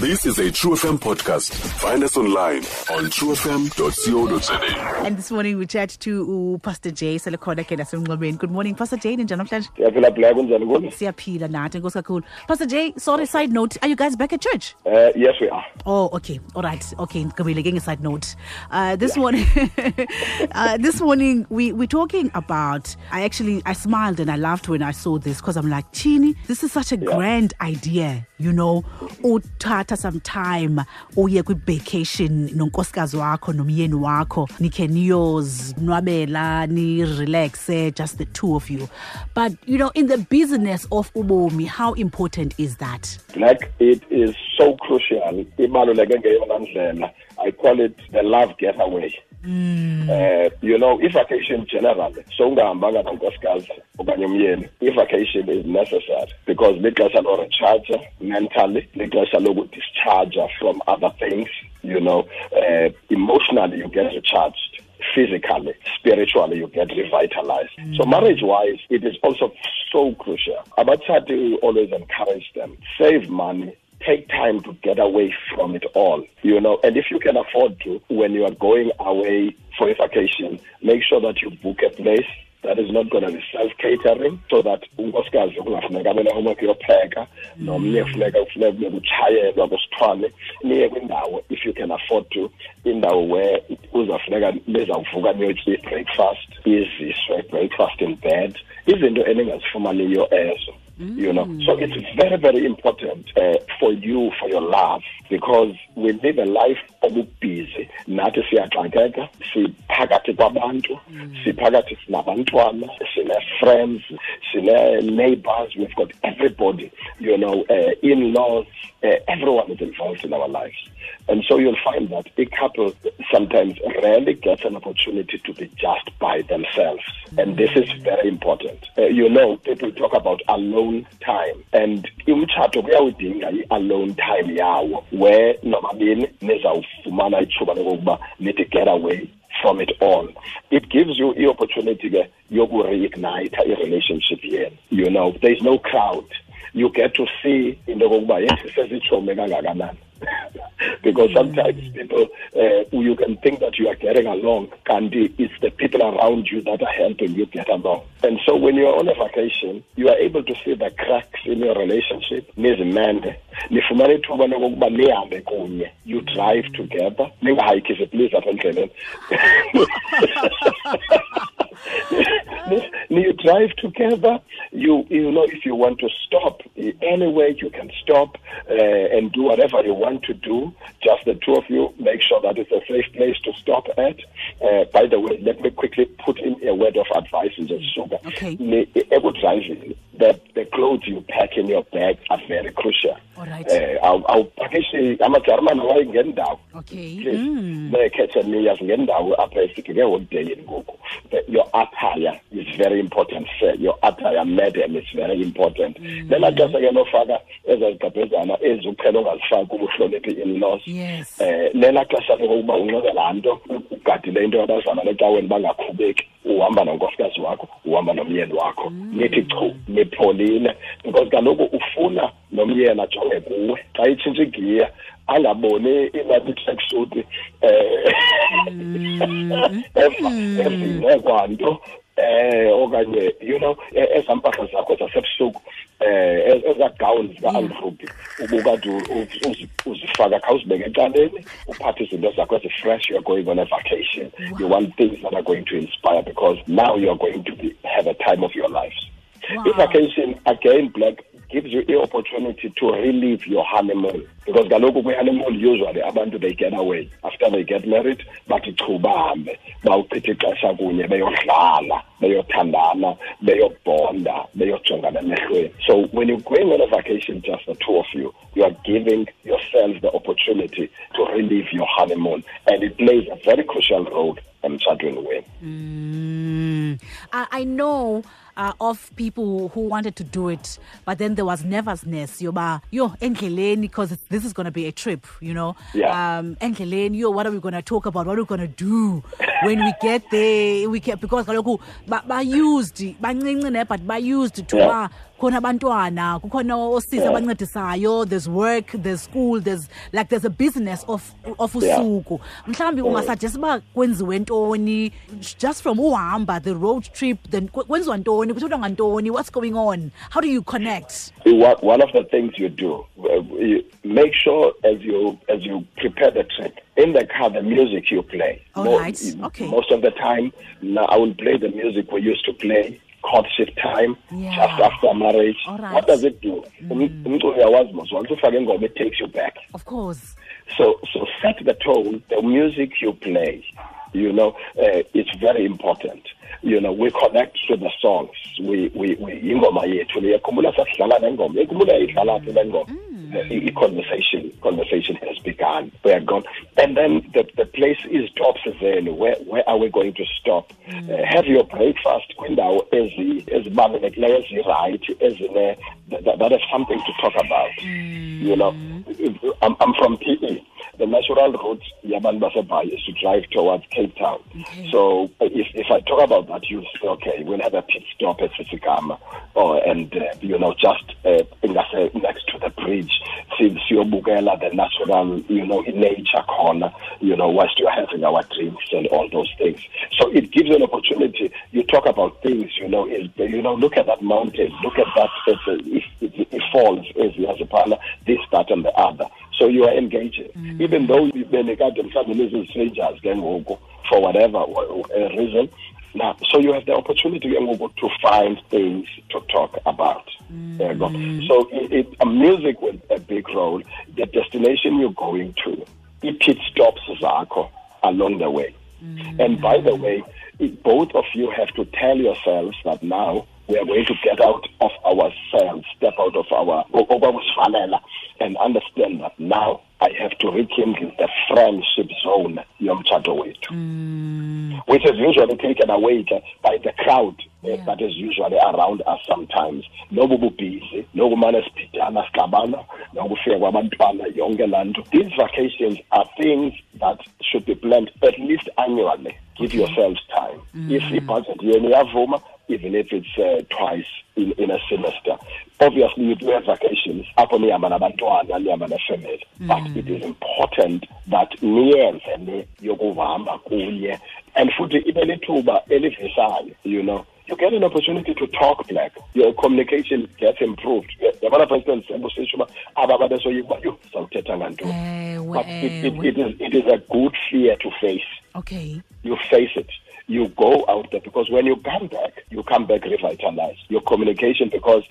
This is a True FM podcast. Find us online on truefm.co.za. And this morning we chat to uh, Pastor Jay Selekhona ke nasemnqobeni. Good morning Pastor Jay njani namhlanje? siyaphila phila kunjani kuni Siyaphila nathi nkosi kakhulu. Pastor Jay, sorry side note, are you guys back at church? uh, yes we are Oh, okay. All right. Okay. Ngibile getting a side note. Uh, this morning, uh, this morning we we're talking about. I actually I smiled and I laughed when I saw this because I'm like, Chini, this is such a grand idea. You know, uthatha some time uye kwi vacation nonkosikazi wakho nomyeni wakho nikhe niyozonwabela ni relax just the two of you. But you know, in the business of ubomi, how important is that? like it is so crucial ibaluleke ngeyona ndlela i call it the love getaway uh, you know i-vacation generally sowungahambanga nonkosikazi okanye umyeni i-vacation is necessary because lixesha lorecharge mentally lixesha from other things you know uh, emotionally you get recharged physically, spiritually, you get revitalized. So marriage wise, it is also so crucial. Abatshati we always encourage them, save money, take time to get away from it all, you know, and if you can afford to, when you are going away for a vacation, make sure that you book a place that is not going to be self-catering so that unkosikazi kungafuneka abe nehoma kuyopheka nomnye mm. funeka kufuneka kube kutshayelwa kusithwale niye kwindawo if you can afford to indawo where uzafuneka bezawuvuka niyotya i-breakfast iziswe breakfast in bed izinto eningazifumaniyo ezo you know. So it's very very important uh, for you for your love because we live a life obubhizi. Nathi siyaxakeka siphakathi kwabantu siphakathi sinabantwana sine-friends sine-neighbors we've got everybody you know uh, in-laws uh, everyone is involved in our lives and so you'll find that a couple sometimes rarely gets an opportunity to be just by themselves. And this is very important. Uh, you know, people talk about alone time. And umtshato kuyawudinga i-alone time yawo where nomabini nizawufumana ithuba lokokuba nithi get away from it all. It gives you the opportunity ke yoku-reignite i-relationship yenu. You know, there's no crowd. You get to see into yokokuba yes sesitshomi kangakanani. because sometimes people uh, you can think that you are getting along kanti it's the people around you that are helping you get along. And so when you're on a vacation you are able to see the cracks in your relationship. Nizimende nifumana ithuba lokokuba nihambe kunye. You drive together. Ningahayikisi please apha endleleni you drive together you you know if you want to stop anywhere you can stop uh, and do whatever you want to do just the two of you make sure that it's a safe place to stop at uh, by the way let me quickly put in a word of advice nje sugar Okay. Ekudriving the the clothes you pack in your bag are very crucial All right. uh, awupakishe amajarmani wayengendawo Okay. please Mm. bekhethe niyas ngendawo apha esikike holideyini ngoku But your attire is very important sir. Your attire madam is very important. Lelaa xesha ke lofaka ezazigqabhezana ezi uqhela ongazifaki kuba in-laws Yes. eh lelaa xesha lokokuba unxibe laa nto ugadile into yabazana necaweni bangakhubeki uhamba nonkosikazi wakho uhamba nomyeni wakho. Nithi chu nipholile because kaloku ufuna nomyeni ajonge kuwe. Xa itshintsha igiya angaboni inathi tracksuit eh evine kwanto eh okanye you know eh, ezaa mpahla zakho zasebusuku eh ezaa gowns zika-alrubi ubukade uzifaka khawuzibeke ecaleni uphathe izinto zakho ezi-fresh you're going on a vacation you want things that are going to inspire because now you're going to be, have a time of your lives Wow. i-vacation again black gives you the opportunity to relive your honeymoon because kaloku kwi-honeymoon usually abantu they get away after they get married bathi chu bahambe bawuchitha ixesha kunye beyodlala beyothandana beyobonda beyojongana emehlweni so when you're going on a vacation just the two of you you are giving yourself the opportunity to relive your honeymoon and it plays a very crucial role emtshatweni wenu. Mm. I, I know uh, of people who wanted to do it, but then there was nervousness. Yoba, yo, endleleni, because this is going to be a trip, you know. Yeah. Um, endleleni, yo, what are we going to talk about? What are we going to do when we get there? We get because kaloku ba, used, but ba used to Yeah. Khona abantwana kukhona Yeah. abancedisayo there's work there's school there's like there's a business of of usuku mhlawumbi ungasuggest uba kwenziwe ntoni just from uhamba the road trip then kwenziwa ntoni kuthethwa ngantoni what's going on how do you connect One one of the things you do, uh, you make sure as you as you prepare the trip in the car, the music you play. All Mo- right, okay. Most of the time, I will play the music we used to play. Courtship time, Yeah. just after marriage. Right. Mm. What does it do? Umculo uyawazi mos, once ufake ingoma, it takes you back. of course So, so set the tone. The music you play, you know, uh, it's very important. You know, we connect to the songs. We, we, we, ingoma yethu niyakhumbula sasidlala nengoma. Ikhumbula idlala phi le ngoma? The conversation, conversation has begun. We are gone, and then the, the place is stops then. Where, where are we going to stop? Uh, have your breakfast. Kwindawo ezi ezibalulekileyo ezirayight ezine that, that have something to talk about. You know, I'm, I'm from PE. The natural route yabantu baseBhayi is to drive towards Cape Town. So uh, if, if I talk about that, you say, okay, we'll have a pit stop at Tsitsikamma, or and uh, you know just uh, in that, next to the bridge, see siyobukela the natural, you know, in nature corner, you know, whilst you're having our drinks and all those things. So it gives an opportunity. You talk about things, you know, is you know, look at that mountain, look at that. It, it, it falls as you partner, this, that, and the other. So you are engaging, even though you benekade mhlawumbi lezi strangers ke ngoku for whatever uh, reason. Now, so you have the opportunity to find things to talk about. There you go. So it, it, music with a big role. The destination you're going to, it pit stops zakho along the way. And by the way, it, both of you have to tell yourselves that now we are going to get out of ourselves, step out of our okwabusfanela, and understand that now I have to rekindle the friendship zone yomtshato wethu which is usually taken away by the crowd uh, Yeah. that is usually around us sometimes. Nobu bubhizi nokumane siphidana sixabana nokufika kwabantwana yonke laa nto. These vacations are things that should be planned at least annually. Give yourselves time. If ibudget yenu iyavuma even if it's uh, twice in, in a semester. Obviously you do have vacations. Apho nihamba nabantwana nihamba nefamily but it is important that niyenze le yokuhamba kunye. And futhi ibe lithuba elivisayo you know. You get an opportunity to talk black your communication gets improved. Yabona for instance uba aba babesoyika uba yho sawuthetha ngantoni? Ewe, but it, it, it, is, it is a good fear to face. Okay you face it. You go out there because when you come back, you come back revitalized. Your communication because.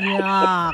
Yeah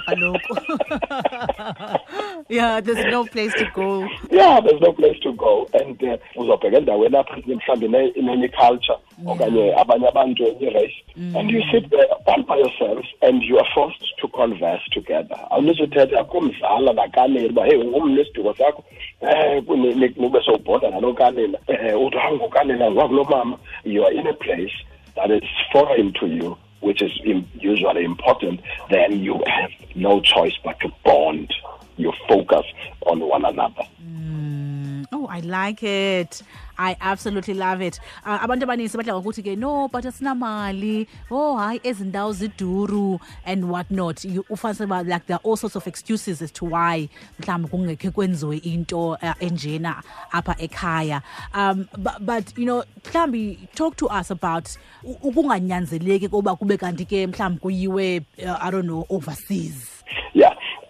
yeah there's no place to go. Yeah there's no place to go. And uh, uzobheka endaweni apha mhlawumbi ine- inenye culture okanye abanye abantu enye race. And you sit there all by yourself and you are forced to converse together. Awunizuthetha kumzala nakanini uba hey ungumni isiduko sakho. Um nube sowubhoda nalo kanina. Um uthi hayi ngukanina ngwakulo mama you are in a place that is foreign to you which is usually important then you have no choice but to bond you focus on one another mm. Oh, I like it. I absolutely love it. Uh, abantu abaninzi badla ngokuthi ke no but asinamali. Oh, hayi ezi ndawo ziduru and what not. You ufanele uba like there are all sorts of excuses as to why mhlawumbi kungekhe kwenziwe into uh, enjena apha ekhaya. Um but, but you know mhlawumbi talk to us about ukunganyanzeleki koba kube kanti ke mhlawumbi kuyiwe uh, I don't know overseas.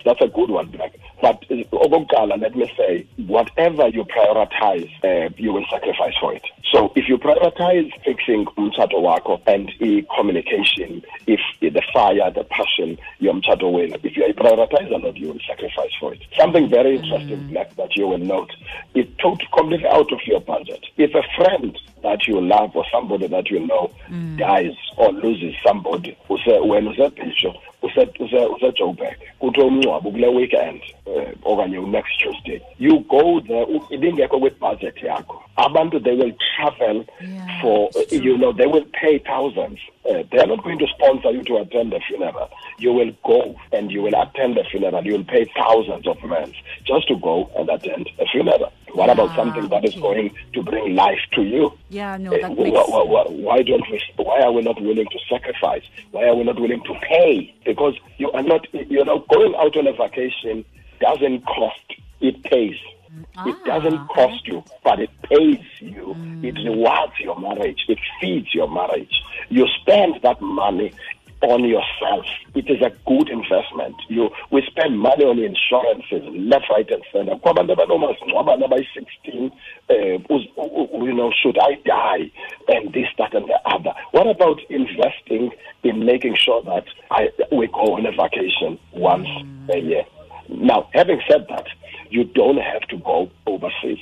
That's a good one, Black. But uh, let me say, whatever you prioritize, uh, you will sacrifice for it. So if you prioritize fixing umtshato wako and uh, communication, if the fire, the passion, your umtshato wena, if you prioritize a lot, you will sacrifice for it. Something very interesting, Black, that you will note, it took completely out of your budget. If a friend that you love or somebody that you know dies or loses somebody, use- wena usebhisho use- usejoburg kuthiwa umngcwabo kule weekend um okanye next tuesday you go there u- ibingekho kwibudget yakho. Abantu they will travel Yeah, for you know they will pay thousands uh, they are not going to sponsor you to attend the funeral. You will go and you will attend the funeral. You will pay thousands of rands just to go and attend a funeral what about something that is going to bring life to you? Yeah, no, uh, that wh- makes wh- wh- why don't we why are we not willing to sacrifice? Why are we not willing to pay? Because you are not you know going out on a vacation doesn't cost it pays. It Ah, doesn't cost you but it pays you. It Mm. rewards your marriage. It feeds your marriage. You spend that money on yourself. It is a good investment. You spend money on insurances left right and center. Kwabantu abanomasingcwabane abayi-16 uh, you know should i die? And this that and the other. What about investing in making sure that I, we go on a vacation once a year? Now having said that you don't have to go overseas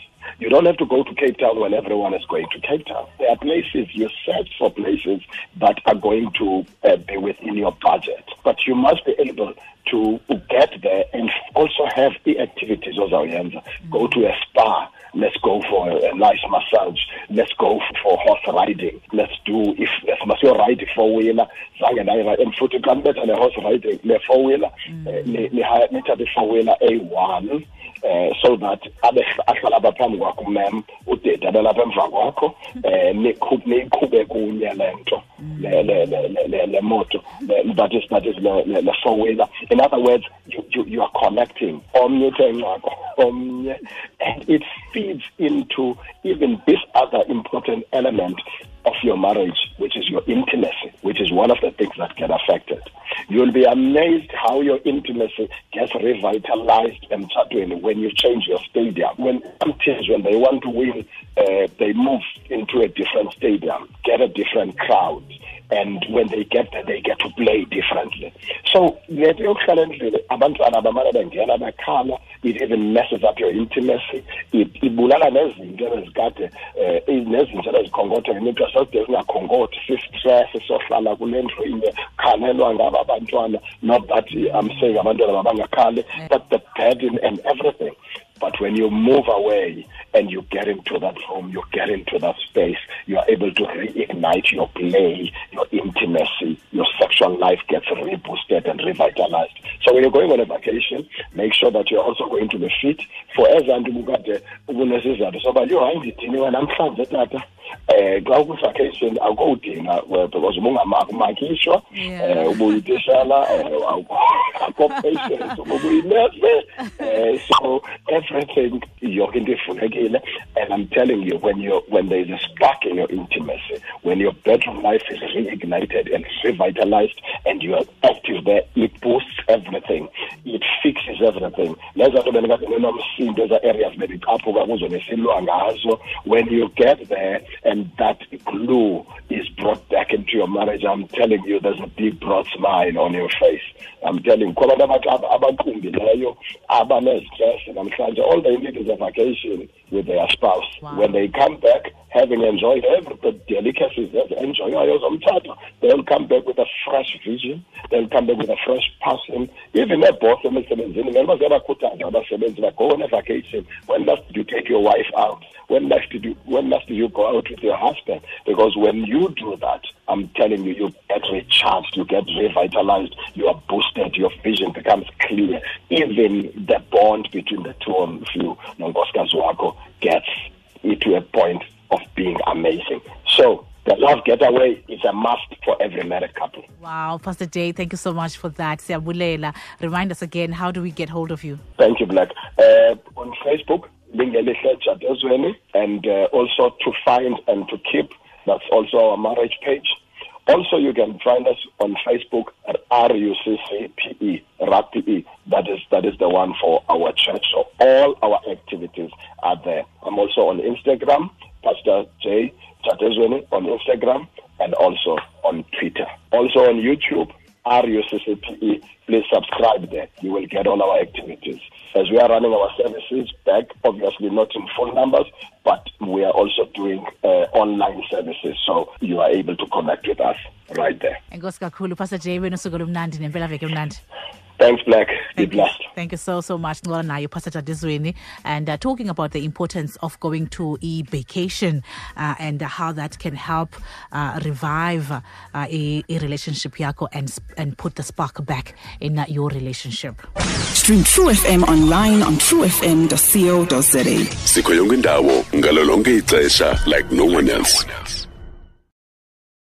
you don't have to go to Cape Town when everyone is going to Cape Town. There are places you search for places that are going to uh, be within your budget, but you must be able to get there and also have the activities. Ozayenza. Go to a spa. Let's go for a, a nice massage. Let's go for horse riding. Let's do if let's must you ride four wheeler. Zange nayi and futhi xa nibetha ne horse riding ne four wheeler ni nithathe four wheeler A1 eh so that abe ahlala apha phambi kwakho mem udede abelapha emva kwakho eh niqhube kunye le le le moto. Le- that is that is le four wheeler. In other words you, you you are connecting omnye uthe ncako omnye and it feeds into even this other important element of your marriage, which is your intimacy, which is one of the things that get affected. You'll be amazed how your intimacy gets revitalized and suddenly when you change your stadium. When teams, when they want to win, uh, they move into a different stadium, get a different crowd. And when they get there, they get to play differently. So, lento yokuhlala endlini abantwana bamane bengena bekhala it even messes up your intimacy. It ibulala nezinto ezikade eh nezinto ezikhongotha ngemntu asode zingakhongothi si-stress sohlala kule ndlu inye khalelwa ngaba abantwana. Not that i'm saying abantwana mabangakhali but the burden and everything but when you move away and you get into that room, you get into that space, you are able to reignite your play, your intimacy, your sexual life gets reboosted and revitalized. So when you're going on a vacation, make sure that you're also going to be fit. For yo hayi ndidiniwe namhlanje tata eh xa ukwi-vacation akowudinga eh, because ubungamakishwa Yeah. eh ubuyitishala eh, akho ubuyinese eh so everything yonke into ifulekile and i'm telling you when you when there is a spark in your intimacy when your bedroom life is reignited and revitalized and you are active there it boosts everything. It fixes everything. Leza nto bendikade ninomsindo eza areas bendicaphuka kuzo nesilwa ngazo. When you get there and that glue is brought back into your marriage. I'm telling you there's a big broad smile on your face. I'm telling kwabantu abaqumbileyo abanestress namhlanje all they need is a vacation with their spouse. Wow. when they come back having enjoyed every the delicacies ezenjoyayo zomtshato they'll come back with a fresh vision. They'll come back with a fresh passion. Even ebhoss emisebenzini ngeke bazebakhuthaza abasebenzi ba go on a vacation when last did you take your wife out? When last did you when last did you go out with your husband? Because when you do that i'm telling you you get recharged you get revitalized you are boosted your vision becomes clear. Even the bond between the two of you nonkosikazi wakho gets to a point of being amazing so the love getaway is a must for every married couple Wow, Pastor Jay, thank you so much for that. Siyabulela. Remind us again, how do we get hold of you? Thank you, Black. Uh, on Facebook, and uh, also to find and to keep, that's also our marriage page. Also, you can find us on Facebook at RUCCPE, RAPE. That is, that is the one for our church. So all our activities are there. I'm also on Instagram, Pastor J. Jadezweni on Instagram, and also on Twitter. Also on YouTube, RUCCPE. Please subscribe there. You will get all our activities. As we are running our services back, obviously not in full numbers, but we are also doing uh, online services, so you are able to connect with us right there. Enkosi kakhulu Pastor Jay wena usuku lomnandi nempela. Thanks black be Thank you, thank you so so much Ngola nayo Pastor Jadezweni and uh, talking about the importance of going to a vacation uh, and how that can help uh, revive uh, a, a relationship yako and and put the spark back in uh, your relationship. Stream True FM online on truefm.co.za. sikho yonke indawo ngalo lonke ixesha like no one else